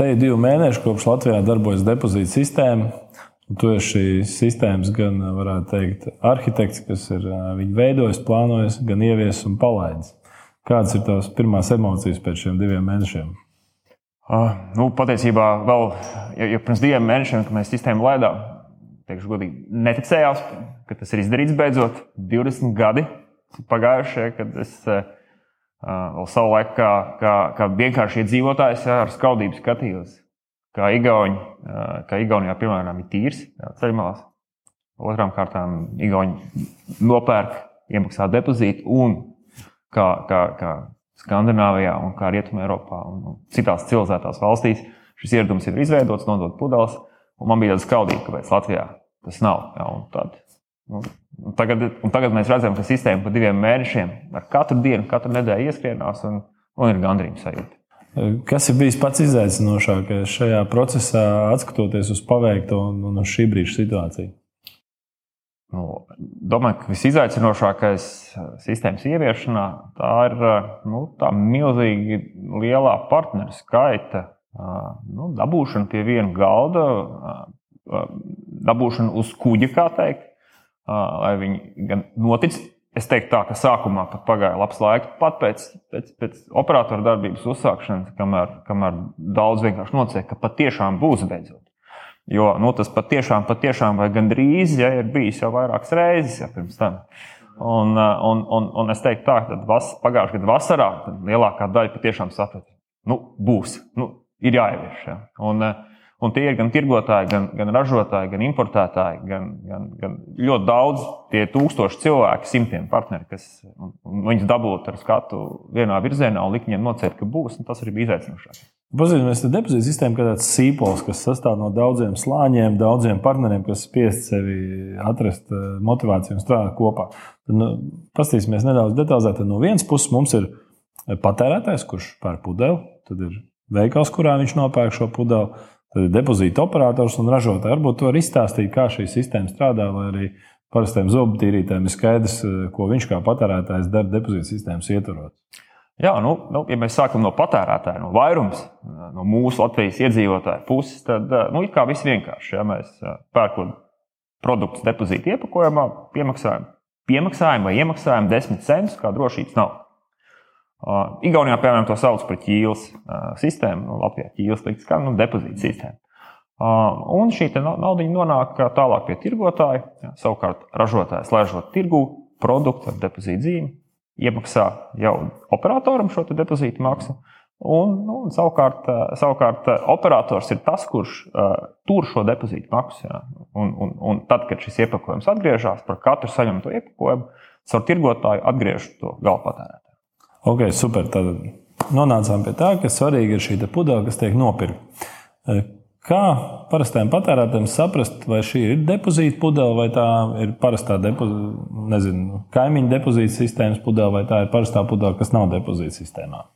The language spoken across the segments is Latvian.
te ir divi mēneši, kopš Latvijā darbojas depozīta sistēma. Tu esi šīs sistēmas gan, varētu teikt, arhitekts, kas ir viņu veidojis, plānojis, gan ieviesis un palaidis. Kādas ir tavas pirmās emocijas pēc šiem diviem mēnešiem? Uh, nu, patiesībā, vēl ja, ja pirms diviem mēnešiem, kad mēs sistēmu laidām, teikšu, godīgi, neticējās, ka tas ir izdarīts beidzot. 20 gadi pagājušie, kad es uh, vēl savu laiku, kā, kā, kā vienkārši iedzīvotājs, ja, ar skaudību skatījos, kā, Igauni, kā Igaunijā, piemēram, ir tīrs ceļmalās. Otrām kārtām, Igauni nopērk, iemaksā depozītu un kā, kā, kā Skandināvijā un kā Rietumē Eiropā un citās civilizētās valstīs šis ieradums ir izveidots, nodot pudeles. Man bija tāda skaudība, kāpēc Latvijā tas nav. Un tad, nu, un tagad, un tagad mēs redzam, ka sistēma pa diviem mēnešiem ar katru dienu, katru nedēļu ieskrienās un, un ir gandrīz sajūta. Kas ir bijis pats izaicinošākais šajā procesā, skatoties uz paveikto un uz šī brīža situāciju? Nu, domāju, ka visizaicinošākais eh, sistēmas ieviešanā tā ir eh, nu, tā milzīgi lielā partneru skaita eh, nu, dabūšana pie viena galda, dabūšana uz kuģa, kā teikt, lai viņi gan notic. Es teiktu, tā, ka sākumā pat pagāja labs laiks, pat pēc, pēc, pēc operatora darbības uzsākšanas, kamēr, kamēr daudz vienkārši nocēla, ka patiešām būs beidzot. Jo nu, tas patiešām, patiešām vai gandrīz ja, ir bijis jau vairākas reizes ja, pirms tam. Un, un, un, un es teiktu, tā, ka pagājušā gada vasarā lielākā daļa patiešām saprata, nu, būs, nu, ir jāievieš. Ja. Un, uh, Un tie ir gan tirgotāji, gan, gan ražotāji, gan importētāji, gan, gan, gan ļoti daudz, tie tūkstoši cilvēki, simtiem partneri, kas viņus dabūtu ar skatu vienā virzienā un likt viņiem nocēt, ka būs. Tas arī bija izaicinošāk. Pazīstamies, ka depozīta sistēma ir tāds sīpols, kas sastāv no daudziem slāņiem, daudziem partneriem, kas spiest sevi atrast eh, motivāciju un strādāt kopā. Tad, nu, Pastāstīsimies nedaudz detalizētāk. No vienas puses mums ir patērētājs, kurš pērk pudeli, tad ir veikals, kurā viņš nopērk šo pudeli ir depozīta operators un ražotāji. Varbūt to var izstāstīt, kā šī sistēma strādā, lai arī parastiem zobu tīrītājiem ir skaidrs, eh, ko viņš kā patērētājs dara depozīta sistēmas ietvaros. Jā, nu, nu, ja mēs sākam no patērētāja, no vairums, no mūsu Latvijas iedzīvotāju puses, tad eh, nu, ir kā viss vienkārši. Ja mēs eh, pērkam produktus depozīta iepakojumā, piemaksājam, piemaksājam vai iemaksājam 10 centus, kā drošības nav. Igaunijā, piemēram, to sauc par ķīles sistēmu. Nu, Latvijā ķīles liks kā nu, depozīta sistēma. Un šī nauda nonāk tālāk pie tirgotāja. Savukārt ražotājs laižot tirgu produktu ar depozītu zīmi, iemaksā jau operatoram šo depozītu maksu. Un, nu, un savukārt, savukārt operators ir tas, kurš uh, tur šo depozītu maksu. Jā. Un, un, un tad, kad šis iepakojums atgriežas, par katru saņemto iepakojumu, caur tirgotāju atgriež to galvpatērētāju. Ok, super. Tad nonācām pie tā, ka svarīgi ir šī pudele, kas tiek nopirkta. E, kā parastajam patērētājam saprast, vai šī ir depozīta pudele, vai tā ir parastā nezinu, kaimiņu depozīta sistēmas pudele, vai tā ir parastā pudele, kas nav depozīta sistēmā?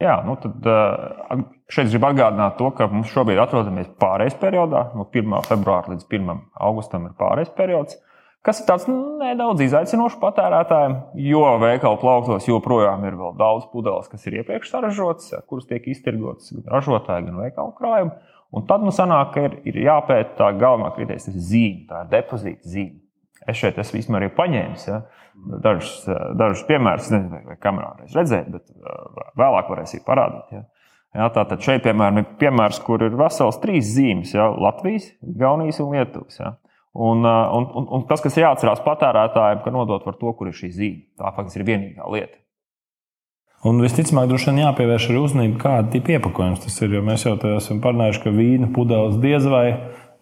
Jā, nu tad e, šeit gribu atgādināt to, ka mums šobrīd atrodamies pārejas periodā. No 1. februāra līdz 1. augustam ir pārejas periods kas ir tāds nedaudz izaicinošs patērētājiem, jo veikalu plauktos joprojām ir vēl daudz pudeles, kas ir iepriekš saražotas, kuras tiek iztirgotas gan ražotāji, gan veikalu krājumi. Un tad nu sanāk, ka ir, ir jāpēta tā galvenā kriterijs, tas ir zīme, tā ir depozīta zīme. Es šeit esmu vismaz arī paņēmis ja, dažus, dažus piemērus, nezinu, vai kamerā reiz redzēt, bet uh, vēlāk varēs parādīt. Ja. Ja, tātad šeit, piemēram, ir piemērs, kur ir vesels trīs zīmes ja, - Latvijas, Igaunijas un Lietuvas. Ja. Un, un, un, un tas, kas jāatcerās patērētājiem, ka nodot var to, kur ir šī zīme. Tā faktiski ir vienīgā lieta. Un visticamāk, droši vien jāpievērš arī uzmanība, kāda ir iepakojums tas ir. Jo mēs jau esam parunājuši, ka vīna pudeles diez vai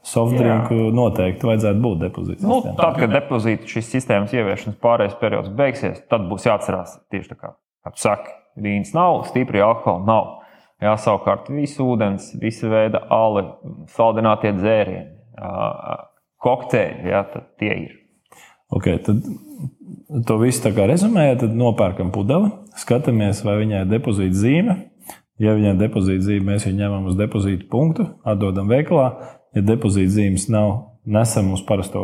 softdrinku noteikti vajadzētu būt depozītam. Nu, tad, kad depozīta šīs sistēmas ieviešanas pārējais periods beigsies, tad būs jāatcerās tieši tā kā, kā tu saki, vīns nav, stipri alkohola nav. Jā, savukārt visu ūdens, visa veida ali, saldinātie dzērieni, kokteļi, ja, tad tie ir. Okay, tad to visu tā kā rezumējot, tad nopērkam pudeli, skatāmies, vai viņai ir depozīta zīme. Ja viņai ir depozīta zīme, mēs viņu ņemam uz depozīta punktu, atdodam veikalā. Ja depozīta zīmes nav, nesam uz parasto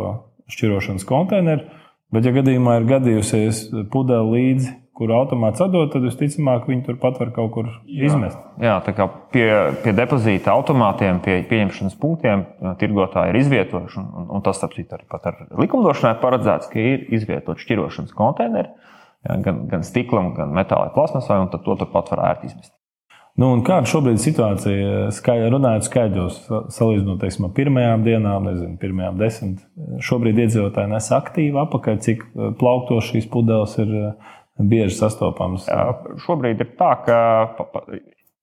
šķirošanas konteineru. Bet, ja gadījumā ir gadījusies pudele līdzi kur automāts atdod, tad visticamāk viņi turpat var kaut kur izmest. Jā, tā kā pie, pie depozīta automātiem, pie pieņemšanas punktiem tirgotāji ir izvietojuši, un, un tas, starp citu, arī pat ar likumdošanai paredzēts, ka ir izvietot šķirošanas konteineri jā, gan, gan stiklam, gan metālai plasmasai, un to turpat var ērti izmest. Nu, kāda šobrīd ir situācija? Skaļ, runājot skaidros, salīdzinot teiksim, ar pirmajām dienām, nezinu, pirmajām desmit. Šobrīd iedzīvotāji nes aktīvi apakaļ, cik plauktos šīs pudeles ir bieži sastopamas. Jā, šobrīd ir tā, ka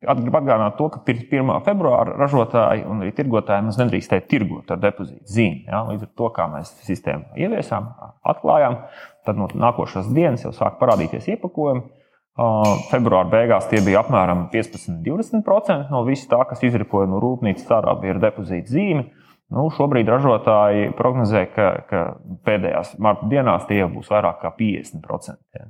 Gribu atgādināt to, ka pirms 1. februāra ražotāji un arī tirgotāji mums nedrīkstēja tirgot ar depozītu zīmi. Ja? Līdz ar to, kā mēs sistēmu ieviesām, atklājām, tad no nākošās dienas jau sāk parādīties iepakojumi. Februāra beigās tie bija apmēram 15-20% no visa tā, kas izripoja no rūpnīcas ārā, bija ar depozītu zīmi. Nu, šobrīd ražotāji prognozē, ka, ka pēdējās marta dienās tie būs vairāk kā 50%. Ja.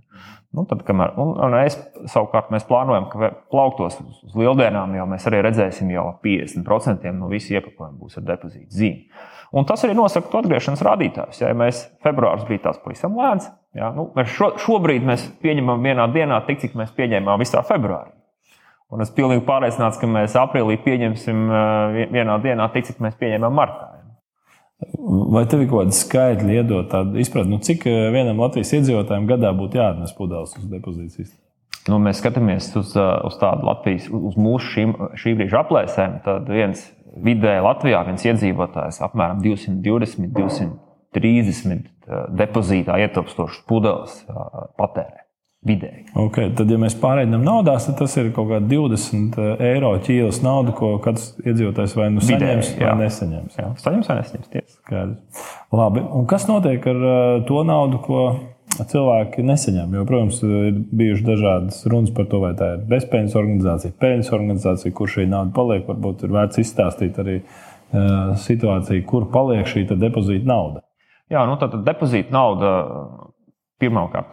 Nu, tad, kamēr, un, un es, savukārt mēs plānojam, ka plauktos uz lieldienām jau mēs arī redzēsim jau 50% no visa iepakojuma būs ar depozītu zīmi. Un tas arī nosaka to atgriešanās rādītājus. Ja mēs februāris bija tāds pavisam lēns, ja, nu, mēs šo, šobrīd mēs pieņemam vienā dienā tik, cik mēs pieņēmām visā februārī. Un es pilnīgi pārliecināts, ka mēs aprīlī pieņemsim vienā dienā tik, cik mēs pieņēmām martā. Vai tev ir kaut kāda skaitļa iedot tādu izpratni, nu, cik vienam Latvijas iedzīvotājam gadā būtu jāatnes pudeles uz depozīcijas? Nu, mēs skatāmies uz, uz tādu Latvijas, uz mūsu šīm, šī brīža aplēsēm. Tad viens vidēji Latvijā viens iedzīvotājs apmēram 220, 230 depozītā ietilpstošas pudeles patērē. Vidēji. Okay, tad, ja mēs pārējām naudās, tad tas ir kaut kāda 20 eh, eiro ķīlas nauda, ko katrs iedzīvotājs vai nu saņems, Vidēji, vai nesaņems. Jā. Saņems vai nesaņems. Labi. Un kas notiek ar eh, to naudu, ko cilvēki nesaņem? Jo, protams, ir bijušas dažādas runas par to, vai tā ir bezpējas organizācija, peļņas organizācija, kur šī nauda paliek. Varbūt ir vērts izstāstīt arī situāciju, kur paliek šī depozīta nauda. Jā, nu tā depozīta nauda pirmkārt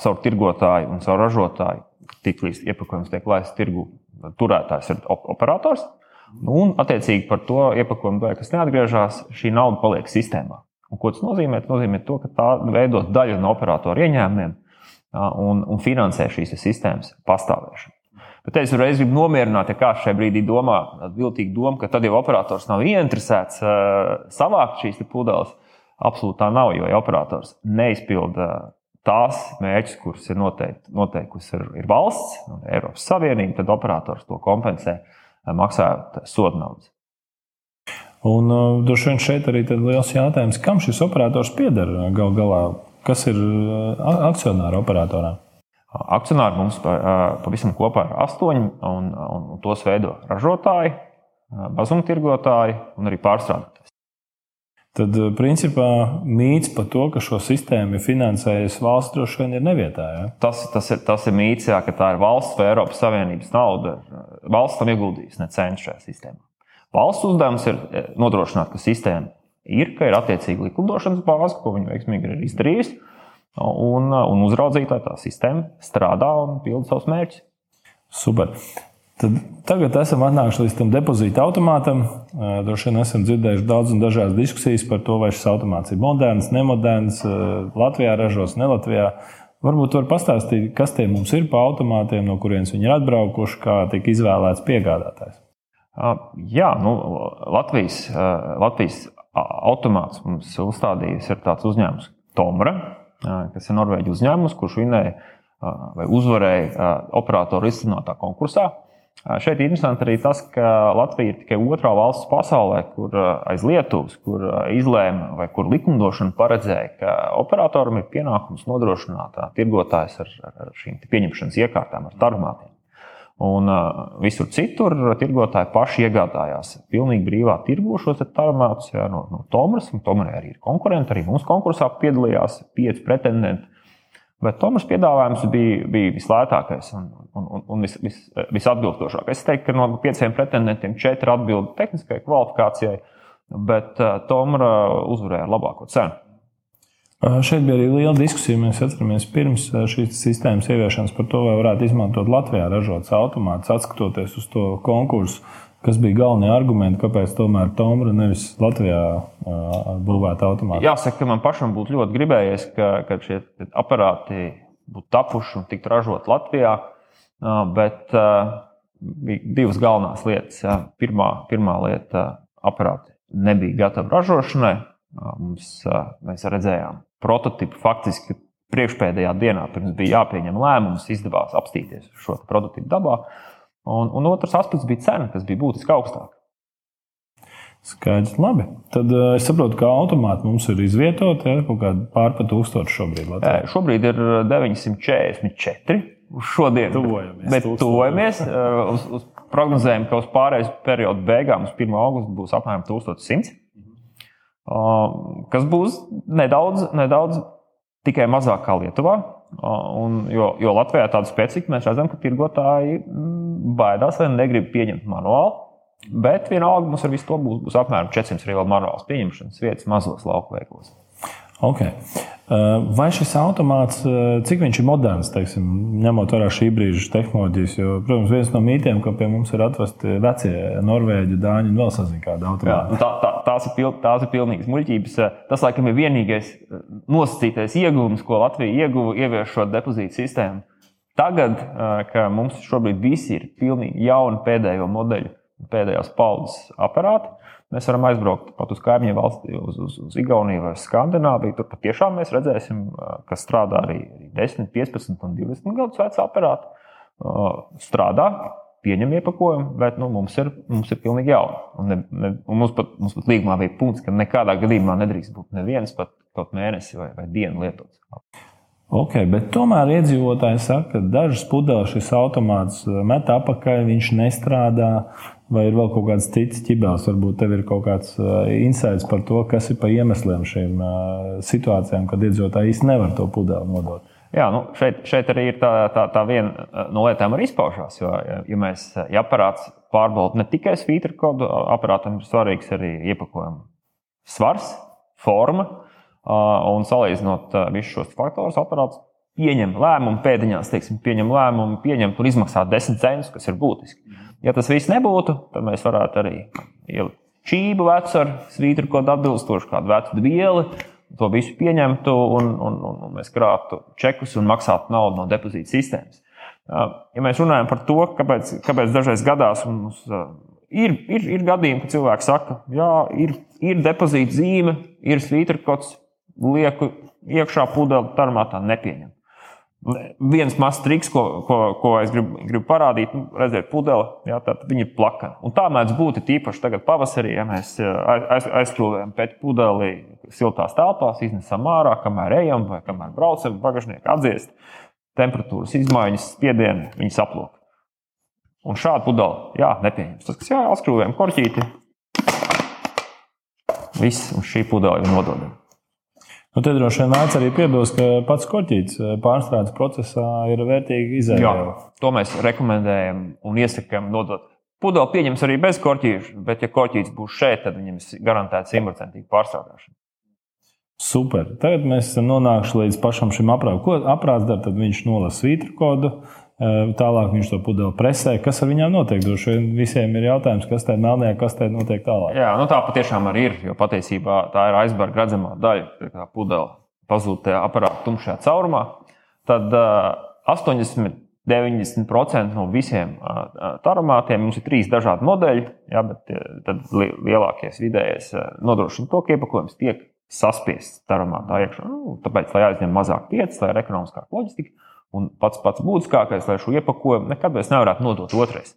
caur tirgotāju un caur ražotāju. Tiklīdz iepakojums tiek laists tirgu, turētājs ir operators. Un, attiecīgi, par to iepakojumu daļu, kas neatgriežas, šī nauda paliek sistēmā. Un, ko tas nozīmē? Tas nozīmē to, ka tā veido daļu no operatora ieņēmumiem un, un finansē šīs sistēmas pastāvēšanu. Bet es uzreiz gribu nomierināt, ja kāds šajā brīdī domā, viltīgi doma, ka tad jau operators nav ieinteresēts savākt šīs pudeles. Absolūti tā nav, jo ja operators neizpilda tās mērķus, kurus ir noteikti, noteikusi ir, ir valsts, Eiropas Savienība, tad operators to kompensē, eh, maksājot sodu naudas. Un uh, droši vien šeit arī ir liels jautājums, kam šis operators pieder gal galā? Kas ir uh, akcionāri operatorā? Akcionāri mums pavisam kopā ir astoņi, un, un tos veido ražotāji, mazumtirgotāji un arī pārstrādātāji. Tad, eh, principā, mīts par to, ka šo sistēmu ir finansējusi valsts, droši vien ir nevietā. Ja? Tas, tas, ir, tas ir mīts, jā, ka tā ir valsts vai Eiropas Savienības nauda. Valsts tam ieguldījis ne cents šajā sistēmā. Valsts uzdevums ir eh, nodrošināt, ka sistēma ir, ka ir attiecīga likumdošanas bāze, ko viņi veiksmīgi ir izdarījusi, un, un uzraudzīt, lai tā sistēma strādā un pilda savus mērķus. Super. Tad tagad esam atnākuši līdz tam depozīta automātam. Droši vien esam dzirdējuši daudz un dažādas diskusijas par to, vai šis automāts ir moderns, nemoderns, Latvijā ražos, ne Latvijā. Varbūt var pastāstīt, kas tie mums ir pa automātiem, no kurienes viņi ir atbraukuši, kā tika izvēlēts piegādātājs. Jā, nu, Latvijas, Latvijas automāts mums uzstādījis ir tāds uzņēmums Tomra, kas ir Norvēģi uzņēmums, kurš vinēja vai uzvarēja operatoru izsludinātā konkursā. Šeit ir interesanti arī tas, ka Latvija ir tikai otrā valsts pasaulē, kur aiz Lietuvas, kur izlēma vai kur likumdošana paredzēja, ka operatoram ir pienākums nodrošināt tirgotājs ar, ar šīm pieņemšanas iekārtām, ar tarmātiem. Un visur citur tirgotāji paši iegādājās pilnīgi brīvā tirgu šos tarmātus ja, no, no Tomas. Tomēr arī ir konkurenti, arī mūsu konkursā piedalījās pieci pretendenti. Bet Tomas piedāvājums bija, bija vislētākais un, un, un, un vis, vis, visatbilstošākais. Es teiktu, ka no pieciem pretendentiem četri atbild tehniskai kvalifikācijai, bet uh, Tomra uzvarēja ar labāko cenu. Šeit bija arī liela diskusija. Mēs atceramies pirms šīs sistēmas ieviešanas par to, vai varētu izmantot Latvijā ražotas automātus, atskatoties uz to konkursu. Kas bija galvenie argumenti, kāpēc tomēr Tomra nevis Latvijā būvēta automātiski? Jāsaka, ka man pašam būtu ļoti gribējies, ka, ka šie aparāti būtu tapuši un tiktu ražot Latvijā. Bet bija divas galvenās lietas. Pirmā, pirmā lieta - aparāti nebija gatavi ražošanai. Mums, mēs redzējām prototipu faktiski priekšpēdējā dienā, pirms bija jāpieņem lēmums, izdevās apstīties šo prototipu dabā. Un, un otrs aspekts bija cena, kas bija būtiski augstāka. Skaidrs, labi. Tad uh, es saprotu, ka automāti mums ir izvietoti ja, kaut kādi pārpa tūkstoši šobrīd. Latvijā. Šobrīd ir 944 uz šodienu. Tuvojamies. Bet tuvojamies. uz, uz prognozējam, ka uz pārējais periodu beigām, uz 1. augustu, būs apmēram 1100. Kas būs nedaudz, nedaudz tikai mazāk kā Lietuvā. Un, jo, jo Latvijā tāda specifika mēs redzam, ka tirgotāji mm, baidās vai negrib pieņemt manuālu. Bet vienalga mums ar visu to būs, būs apmēram 400 reāli manuāls pieņemšanas vietas mazos lauku veiklos. Okay. Vai šis automāts, cik viņš ir moderns, teiksim, ņemot vērā šī brīža tehnoloģijas? Jo, protams, viens no mītiem, ka pie mums ir atvesti vecie norvēģi, dāņi un vēl sazina kāda automāta. Jā, tā, tā, tās, ir pil, tās ir pilnīgas muļķības. Tas, laikam, ir vienīgais nosacītais ieguvums, ko Latvija ieguva ieviešot depozītu sistēmu. Tagad, kad mums šobrīd visi ir pilnīgi jauni pēdējo modeļu, pēdējās paudzes aparāti, Mēs varam aizbraukt pat uz kaimiņu valsti, uz, uz, uz Igauniju vai Skandināviju. Tur patiešām mēs redzēsim, ka strādā arī 10, 15 un 20 gadus veci aparāti. Strādā, pieņem iepakojumu, bet nu, mums, ir, mums ir pilnīgi jauna. Un, ne, ne, un mums pat, mums pat līgumā bija punkts, ka nekādā gadījumā nedrīkst būt neviens pat kaut mēnesi vai, vai dienu lietots. Ok, bet tomēr iedzīvotāji saka, ka dažas pudeles šis automāts met apakaļ, viņš nestrādā. Vai ir vēl kaut kāds cits ķibels? Varbūt tev ir kaut kāds uh, insights par to, kas ir pa iemesliem šīm uh, situācijām, kad iedzīvotāji īsti nevar to pudeli nodot. Jā, nu šeit, šeit arī ir tā, tā, tā viena uh, no lietām, kas izpaužās. Jo, ja mēs ja aparāts pārbauda ne tikai svītru kodu, aparātam ir svarīgs arī iepakojuma svars, forma. Un salīdzinot visus šos faktorus, aparāts pieņem lēmumu pēdiņās, teiksim, pieņem lēmumu, pieņem tur izmaksāt 10 centus, kas ir būtiski. Ja tas viss nebūtu, tad mēs varētu arī ielikt čību vecu ar svītru kodu atbilstošu kādu vecu vielu, to visu pieņemtu un, un, un, un mēs krāptu čekus un maksātu naudu no depozīta sistēmas. Ja mēs runājam par to, kāpēc, kāpēc dažreiz gadās mums ir, ir, ir gadījumi, kad cilvēki saka, jā, ir, ir depozīta zīme, ir svītru kods, lieku iekšā pudeli, tā tā nepieņem. Viens mazs triks, ko, ko, ko es gribu, gribu parādīt, nu, redziet, pudele, jā, tā, viņa ir plakana. Un tā mēdz būt īpaši tagad pavasarī, ja mēs aiz, aizkrūvējam pēc pudeli siltās telpās, iznesam ārā, kamēr ejam vai kamēr braucam, bagāžnieki atdziest. Temperatūras izmaiņas, spiedienu, viņi saplūk. Un šādu pudeli, jā, nepieņems. Tas, kas jā, atskrūvējam korķīti, viss, un šī pudele ir nododama. Nu, te droši vien nāca arī piebilst, ka pats korķītis eh, pārstrādes procesā ir vērtīgi izēviela. To mēs rekomendējam un iesakām nodot. Pudeli pieņems arī bez korķīša, bet, ja korķītis būs šeit, tad viņam ir garantēta simtprocentīga pārstrādāšana. Super. Tagad mēs esam nonākuši līdz pašam šim aprātam. Ko aprāts dara? Tad viņš nolasa svītru kodu, tālāk viņš to pudeli presē. Kas ar viņiem notiek? Droši vien visiem ir jautājums, kas tajā melnajā kastē notiek tālāk. Jā, nu tā patiešām arī ir. Jo patiesībā tā ir aizbarga redzamā daļa, kā pudele pazūd tajā aparāta tumšajā caurumā. Tad uh, 80. 90% no visiem uh, taromātiem mums ir trīs dažādi modeļi, jā, bet tad lielākais vidējais nodrošina to, ka iepakojums tiek saspiests taromātā iekšā. Nu, tāpēc, lai aizņem mazāk vietas, lai ir ekonomiskāka loģistika. Un pats pats būtiskākais, lai šo iepakojumu nekad vairs nevarētu nodot otrais.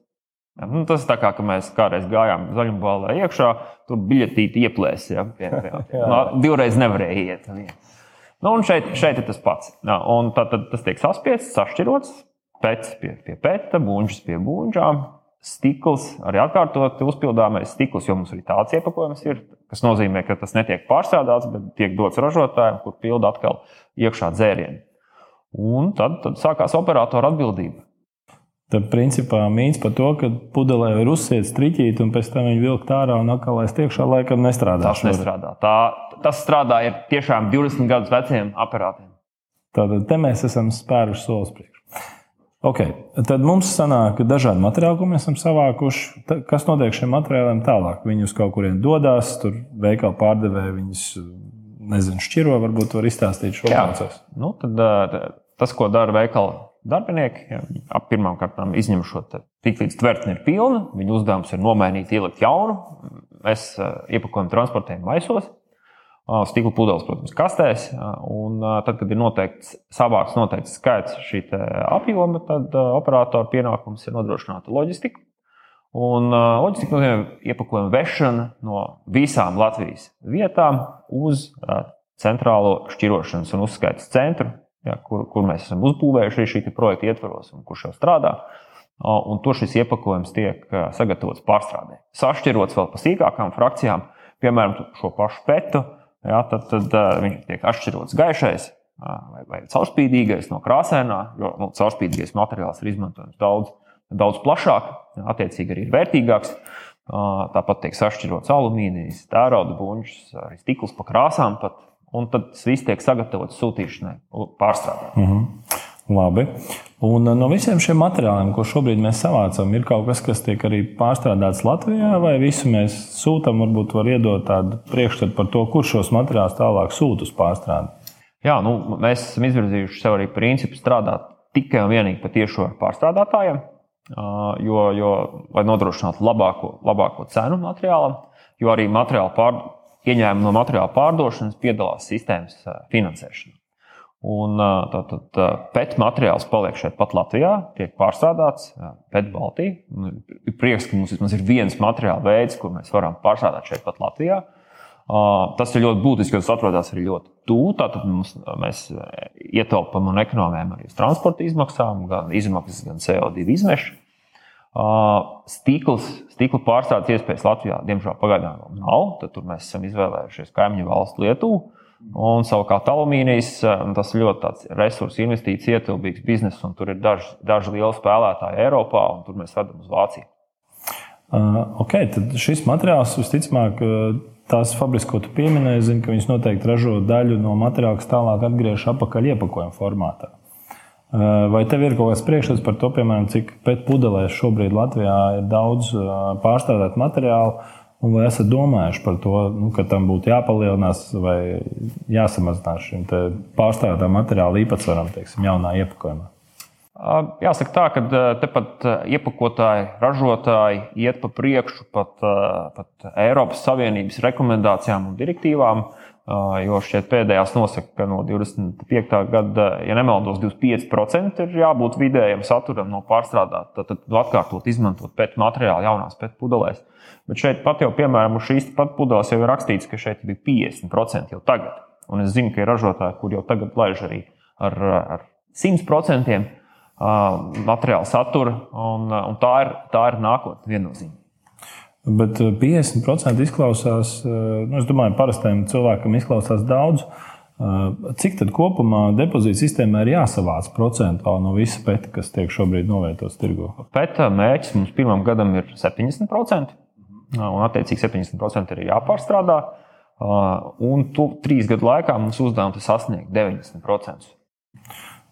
Ja, nu, tas ir tā kā mēs kādreiz gājām zaļumbālē iekšā, tur biļetīti ieplēs. Ja, pie, pie, pie. No, divreiz nevarēja iet. Nu, un šeit, šeit ir tas pats. Un tad, tad tas tiek saspiests, sašķirots, pēc pie, pie pēta, buļbuļs pie buļbuļsām, stikls, arī atkārtot uzpildāmais stikls, jo mums arī tāds iepakojums ir. Tas nozīmē, ka tas netiek pārstrādāts, bet tiek dots ražotājiem, kur pilda atkal iekšā dzērienu. Un tad, tad sākās operatora atbildība. Tad, principā, mīts par to, ka pudelē ir uzsēta striķīte, un pēc tam viņa vilkt ārā un atkal laist iekšā, laikam nestrādā. Tas nestrādā. Tā, tas strādā tiešām 20 gadus veciem aparātiem. Tātad te mēs esam spēruši solis priekšā. Okay. Tad mums sanāk dažādi materiāli, ko mēs esam savākuši. Kas notiek šiem materiāliem tālāk? Viņi uz kaut kurien dodas, tur veikala pārdevēja viņus nezinu, šķiro. Varbūt var izstāstīt šo procesu. Nu, tad, tas, ko dara veikala darbinieki, pirmkārt izņem šo tik līdz tvertne ir pilna, viņu uzdevums ir nomainīt, ielikt jaunu. Mēs iepakojam transportējam maisos, stikla pudeles, protams, kastēs. Un tad, kad ir noteikts, savāks noteikts skaits šī apjoma, tad operatora pienākums ir nodrošināt loģistiku. Un uh, loģistika nozīmē iepakojuma vešana no visām Latvijas vietām uz uh, centrālo šķirošanas un uzskaitas centru, ja, kur, kur mēs esam uzbūvējuši šī projekta ietvaros un kurš jau strādā. Uh, un tur šis iepakojums tiek uh, sagatavots pārstrādē. Sašķirots vēl pa sīkākām frakcijām, piemēram, šo pašu petu, ja, tad, tad viņš tiek atšķirots gaišais vai, vai caurspīdīgais no krāsainā, jo nu, caurspīdīgais materiāls ir izmantojams daudz daudz plašāk, attiecīgi arī ir vērtīgāks. Tāpat tiek sašķirots alumīnijas, tērauda buļbuļs, arī stikls pa krāsām. Pat, un tad tas viss tiek sagatavots sūtīšanai, pārstrādāšanai. Mm -hmm. Labi. Un no visiem šiem materiāliem, ko šobrīd mēs savācam, ir kaut kas, kas tiek arī pārstrādāts Latvijā, vai visu mēs sūtām, varbūt var iedot tādu priekšstatu par to, kurš šos materiālus tālāk sūta uz pārstrādi. Jā, nu, mēs esam izvirzījuši sev arī principu strādāt tikai un vienīgi pa tiešo ar pārstrādātājiem jo, jo, lai nodrošinātu labāko, labāko cenu materiālam, jo arī materiāla pār, ieņēmumi no materiāla pārdošanas piedalās sistēmas finansēšanā. Un tātad PET materiāls paliek šeit pat Latvijā, tiek pārstrādāts PET Baltijā. Ir prieks, ka mums vismaz ir viens materiāla veids, ko mēs varam pārstrādāt šeit pat Latvijā. Tas ir ļoti būtiski, jo tas atrodas arī ļoti tuvu. Tātad mums, mēs ietaupām un ekonomējam arī transporta izmaksām, gan izmaksas, gan CO2 izmešu. Stikls, stikla pārstrādes iespējas Latvijā, diemžēl, pagaidām nav. Tad mēs esam izvēlējušies kaimiņu valstu Lietuvu. Un savukārt alumīnijas tas ir ļoti resursu investīciju ietilpīgs bizness, un tur ir daži, daži lieli spēlētāji Eiropā, un tur mēs vedam uz Vāciju. Uh, ok, tad šis materiāls visticamāk tās fabrikas, ko tu pieminēji, zinu, ka viņas noteikti ražo daļu no materiāla, kas tālāk atgriežas atpakaļ iepakojuma formātā. Eh, vai tev ir kaut kāds priekšstats par to, piemēram, cik pēc pudelēs šobrīd Latvijā ir daudz eh, pārstrādātu materiālu, un vai esat domājuši par to, nu, ka tam būtu jāpalielinās vai jāsamazinās šim pārstrādātā materiāla īpatsvaram, teiksim, jaunā iepakojumā? Jāsaka tā, ka tepat iepakotāji, ražotāji iet pa priekšu pat, pat Eiropas Savienības rekomendācijām un direktīvām, jo šķiet pēdējās nosaka, ka no 25. gada, ja nemaldos, 25% ir jābūt vidējam saturam no pārstrādāta, tad, tad atkārtot izmantot pēc materiāla jaunās pēc pudelēs. Bet šeit pat jau, piemēram, uz šīs pat pudeles jau ir rakstīts, ka šeit ir 50% jau tagad. Un es zinu, ka ir ražotāji, kur jau tagad laiž arī ar, ar 100% materiāla satura, un, un tā, ir, tā ir nākotne viennozīmīgi. Bet 50% izklausās, nu, es domāju, parastajam cilvēkam izklausās daudz. Cik tad kopumā depozīta sistēmā ir jāsavāc procentuāli no visa pēta, kas tiek šobrīd novietots tirgu? Pēta mērķis mums pirmam gadam ir 70%, un attiecīgi 70% ir jāpārstrādā. Un tu, trīs gadu laikā mums uzdevums ir sasniegt 90%.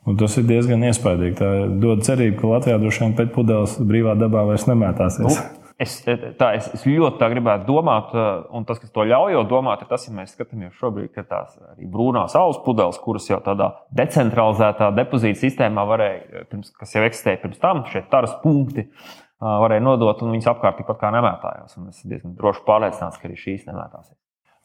Un tas ir diezgan iespaidīgi. Tā dod cerību, ka Latvijā droši vien pēc pudeles brīvā dabā vairs nemētāsies. Nu, es, tā, es, es ļoti tā gribētu domāt, un tas, kas to ļauj domāt, ir tas, ja mēs skatāmies šobrīd, ka tās brūnās saules pudeles, kuras jau tādā decentralizētā depozīta sistēmā varēja, pirms, kas jau eksistēja pirms tam, šie taras punkti, varēja nodot, un viņas apkārt tikpat kā nemētājās. Un es diezgan droši pārliecināts, ka arī šīs nemētāsies.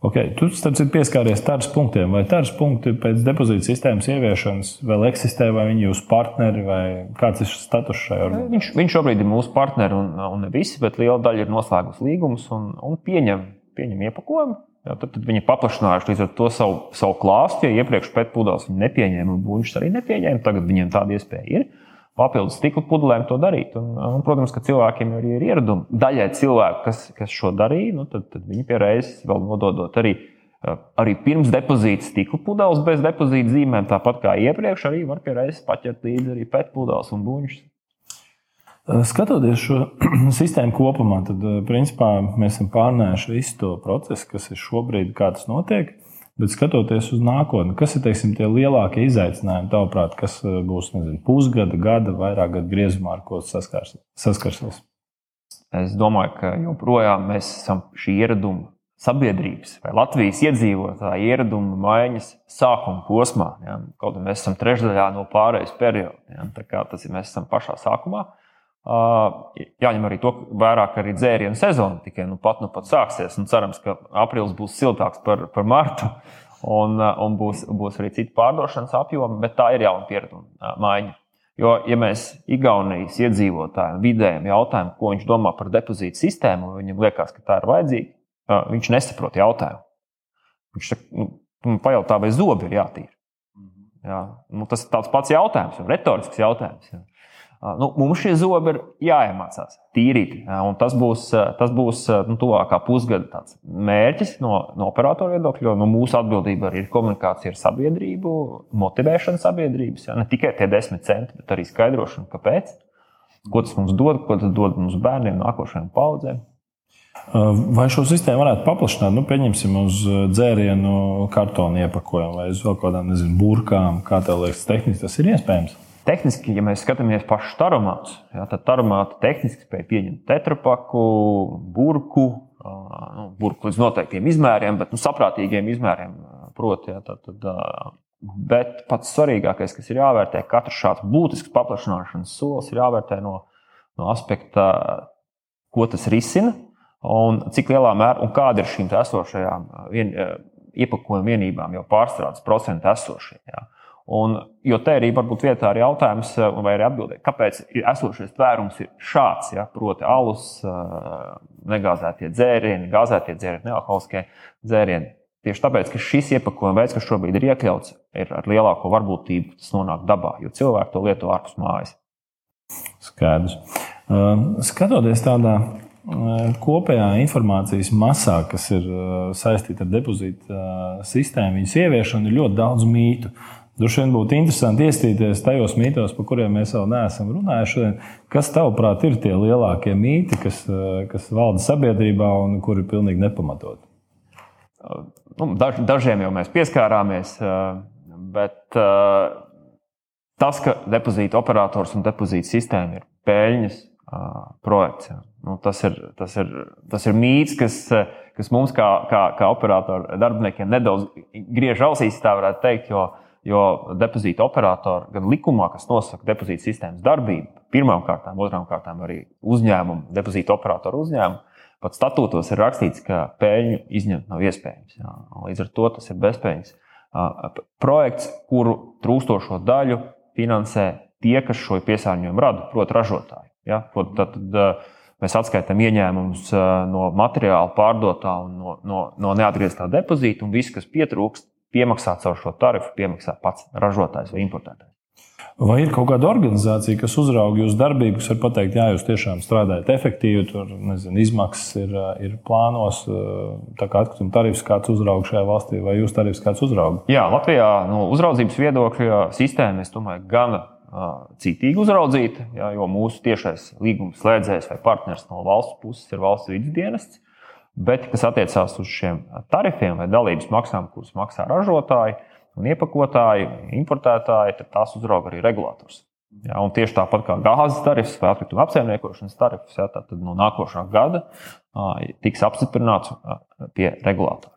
Okay. Tu ir pieskāries tādas punktiem, vai tādas punkti pēc depozīta sistēmas ieviešanas vēl eksistē, vai viņi ir jūsu partneri, vai kāds ir status šajā organizācijā? Viņš, viņš šobrīd ir mūsu partneri, un, un ne visi, bet liela daļa ir noslēgusi līgumus un, un pieņem, pieņem iepakojumu. Jā, tad, tad viņi paplašinājuši līdz ar to savu, savu klāstu. Ja iepriekš pēc pudeles viņi nepieņēma, un buļbuļs arī nepieņēma, tagad viņiem tāda iespēja ir papildus stikla pudelēm to darīt. Un, un, protams, ka cilvēkiem arī ir ieradumi. Daļai cilvēku, kas, kas šo darīja, nu, tad, tad viņi pie reizes vēl nododot arī, arī pirms depozīta stikla pudeles bez depozīta zīmēm, tāpat kā iepriekš, arī var pie reizes paķert līdzi arī pēc pudeles un buļbuļs. Skatoties šo sistēmu kopumā, tad principā mēs esam pārnējuši visu to procesu, kas ir šobrīd, kā tas notiek. Bet skatoties uz nākotni, kas ir teiksim, tie lielākie izaicinājumi, tavuprāt, kas eh, būs nezinu, pusgada, gada, vairāk gadu griezumā, ar ko saskarsies? Es domāju, ka joprojām mēs esam šī ieraduma sabiedrības vai Latvijas iedzīvotāju ieradumu maiņas sākuma posmā. Ja? Kaut arī mēs esam trešdaļā no pārējais perioda. Ja? Tā kā tas ir, mēs esam pašā sākumā. Jāņem arī to vērā, ka arī dzērienu sezona tikai nu pat, nu pat sāksies. Cerams, ka aprīlis būs siltāks par, par martu un, un būs, būs arī citi pārdošanas apjomi, bet tā ir jauna piereduma maiņa. Jo, ja mēs Igaunijas iedzīvotājiem vidējiem jautājam, ko viņš domā par depozītu sistēmu, viņam liekas, ka tā ir vajadzīga, viņš nesaprot jautājumu. Viņš saka, nu, pajautā, vai zobi ir jātīra. Mhm. Jā, nu, tas ir tāds pats jautājums, retorisks jautājums. Jā. Nu, mums šie zobi ir jāiemācās tīrīt. Tas būs, tas būs nu, tuvākā pusgada mērķis no, no operatora viedokļa. Jo nu, mūsu atbildība arī ir komunikācija ar sabiedrību, motivēšana sabiedrības. Ja? Ne tikai tie desmit centi, bet arī skaidrošana, kāpēc. Ko tas mums dod, ko tas dod mums bērniem, nākošajām paudzēm. Vai šo sistēmu varētu paplašināt? Nu, pieņemsim, uz dzērienu kartona iepakojumu vai uz vēl kādām nezinu, burkām. Kā tev liekas, tehniski tas ir iespējams? Tehniski, ja mēs skatāmies pašu taromātu, ja, tad taromāta tehniski spēja pieņemt tetrapaku, burku, nu, burku līdz noteiktiem izmēriem, bet nu, saprātīgiem izmēriem. Proti, ja, tad, tad, bet pats svarīgākais, kas ir jāvērtē, katrs šāds būtisks paplašināšanas solis ir jāvērtē no, no aspekta, ko tas risina un cik lielā mērā un kāda ir šīm esošajām vien, iepakojuma vienībām, jau pārstrādes procentu esošie. Un, jo te arī var būt vietā arī jautājums, eh, vai arī atbildēt, kāpēc esošais tvērums ir šāds, ja, proti, alus, eh, negāzētie dzērieni, gāzētie dzērieni, nealkoholiskie dzērieni. Tieši tāpēc, ka šis iepakojuma veids, kas šobrīd ir iekļauts, ir ar lielāko varbūtību tas nonāk dabā, jo cilvēki to lieto ārpus mājas. Skaidrs. Uh, skatoties tādā kopējā informācijas masā, kas ir saistīta ar depozītu sistēmu, viņas ieviešanu, ir ļoti daudz mītu. Droši vien būtu interesanti iestīties tajos mītos, par kuriem mēs vēl neesam runājuši. Kas, tavuprāt, ir tie lielākie mīti, kas, eh, kas valda sabiedrībā un kuri ir pilnīgi nepamatoti? Nu, daž, dažiem jau mēs pieskārāmies, eh, bet eh, tas, ka depozīta operators un depozīta sistēma ir peļņas projekts, nu, tas, ir, tas, ir, tas ir mīts, kas, kas mums, kā, kā, kā operatoru darbiniekiem, nedaudz griež ausīs, tā varētu teikt. Jo, Jo depozīta operatori gan likumā, kas nosaka depozīta sistēmas darbību, pirmām kārtām, otrām kārtām arī uzņēmumu, depozīta operatoru uzņēmumu, pat statūtos ir rakstīts, ka peļņu izņemt nav iespējams. Jā. Līdz ar to tas ir bezpējas. Projekts, kuru trūkstošo daļu finansē tie, kas šo piesārņojumu rada, proti, ražotāji. Ja? Prot, tad, tad, mēs atskaitām ieņēmumus no materiāla pārdotā un no, no, no neatgrieztā depozīta, un viss, kas pietrūkst, piemaksā caur šo tarifu, piemaksā pats ražotājs vai importētājs. Vai ir kaut kāda organizācija, kas uzrauga jūsu darbību, kas var pateikt, jā, jūs tiešām strādājat efektīvi, tur nezinu, izmaksas ir, ir plānos, tā kā atkrituma tarifs kāds uzrauga šajā valstī, vai jūsu tarifs kāds uzrauga? Jā, Latvijā no uzraudzības viedokļa sistēma, es domāju, gana citīgi uzraudzīta, jā, jo mūsu tiešais līguma slēdzējs vai partners no valsts puses ir valsts vidas dienests. Bet, kas attiecās uz šiem tarifiem vai dalības maksām, kuras maksā ražotāji un iepakotāji, importētāji, tad tās uzrauga arī regulators. Ja, tieši tāpat kā gāzes tarifs vai atkrituma apsaimniekošanas tarifs, ja, tad no nākošā gada tiks apstiprināts pie regulatora.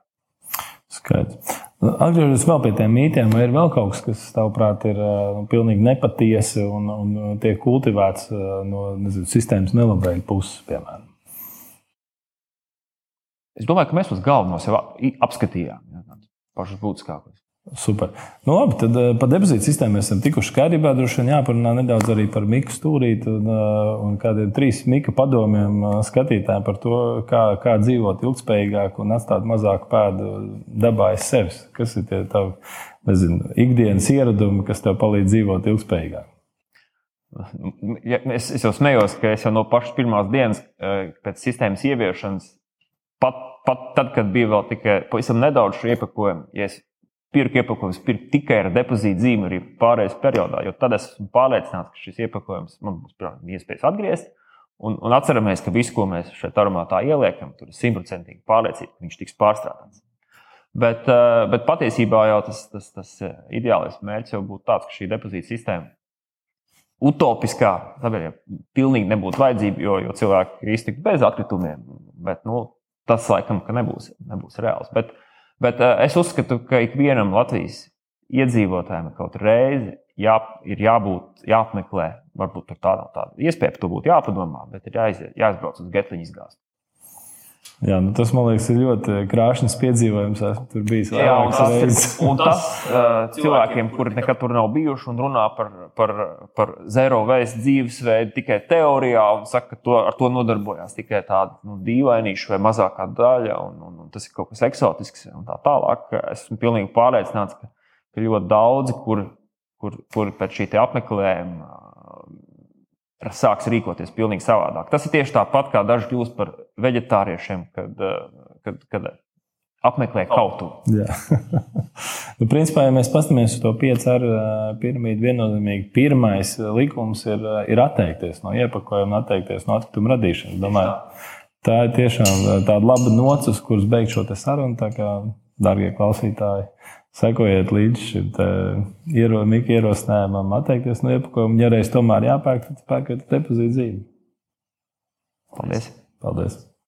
Skaidrs. Atgriežoties vēl pie tiem mītiem, vai ir vēl kaut kas, kas, tavuprāt, ir uh, pilnīgi nepatiesi un, un tiek kultivēts uh, no nezinu, sistēmas nelabvēlīgas puses, piemēram? Es domāju, ka mēs tos galvenos jau apskatījām, ja, pašus būtiskākos. Super. Nu, labi, tad uh, par depozītu sistēmu mēs esam tikuši kārtībā. Droši vien jāparunā nedaudz arī par Miku stūrīti un, uh, un kādiem trīs Mika padomiem uh, skatītājiem par to, kā, kā dzīvot ilgspējīgāk un atstāt mazāku pēdu dabā aiz sevis. Kas ir tie tavi nezinu, ikdienas ieradumi, kas tev palīdz dzīvot ilgspējīgāk? Ja, es, es jau smējos, ka es jau no pašas pirmās dienas pēc sistēmas ieviešanas Pat, pat tad, kad bija vēl tikai pavisam nedaudz šo iepakojumu, ja es pirku iepakojumus pirku tikai ar depozītu zīmi arī pārējais periodā, jo tad es esmu pārliecināts, ka šis iepakojums man būs iespējas atgriezt. Un, un atceramies, ka viss, ko mēs šeit aromātā ieliekam, tur ir simtprocentīgi pārliecība, ka viņš tiks pārstrādāts. Bet, eh, bet patiesībā jau tas, tas, tas eh, ideālais mērķis jau būtu tāds, ka šī depozīta sistēma utopiskā sabiedrībā pilnīgi nebūtu vajadzība, jo, jo cilvēki ir iztikti bez atkritumiem. Bet nu, tas laikam nebūs, nebūs reāls. Bet, bet es uzskatu, ka ikvienam Latvijas iedzīvotājiem kaut reizi jā, ir jābūt, jāapmeklē, varbūt tāda, tāda iespēja, par to būtu jāpadomā, bet ir jāiziet, jāizbrauc uz Getliņu izgāzt. Jā, nu tas man liekas, ir ļoti krāšņs piedzīvojums. Esmu tur bijis un tas, reizes. un tas uh, cilvēkiem, kuri nekad tur nav bijuši un runā par, par, par zero waste dzīvesveidu tikai teorijā, un saka, ka to, ar to nodarbojās tikai tāda nu, dīvainīša vai mazākā daļa, un, un, un tas ir kaut kas eksotisks un tā tālāk. Esmu pilnīgi pārliecināts, ka, ka ļoti daudzi, kuri kur, kur pēc šī apmeklējuma sāks rīkoties pavisam savādāk. Tas ir tieši tāpat, kā daži kļūst par vegetāriešiem, kad, kad, kad apmeklē kautu. nu, principā, ja mēs paskatāmies uz to piecu ar piramīdu, viennozīmīgi pirmais likums ir, ir atteikties no iepakojuma, atteikties no atkrituma radīšanas. Domāju, tā ir tiešām tāda laba nocis, kuras beigt šo sarunu. Tā kā, darbie klausītāji, sekojiet līdz šim iero, ierosinājumam, atteikties no iepakojuma. Ja reiz tomēr jāpērk, tad pērkat depozītu zīmi. Paldies! Paldies.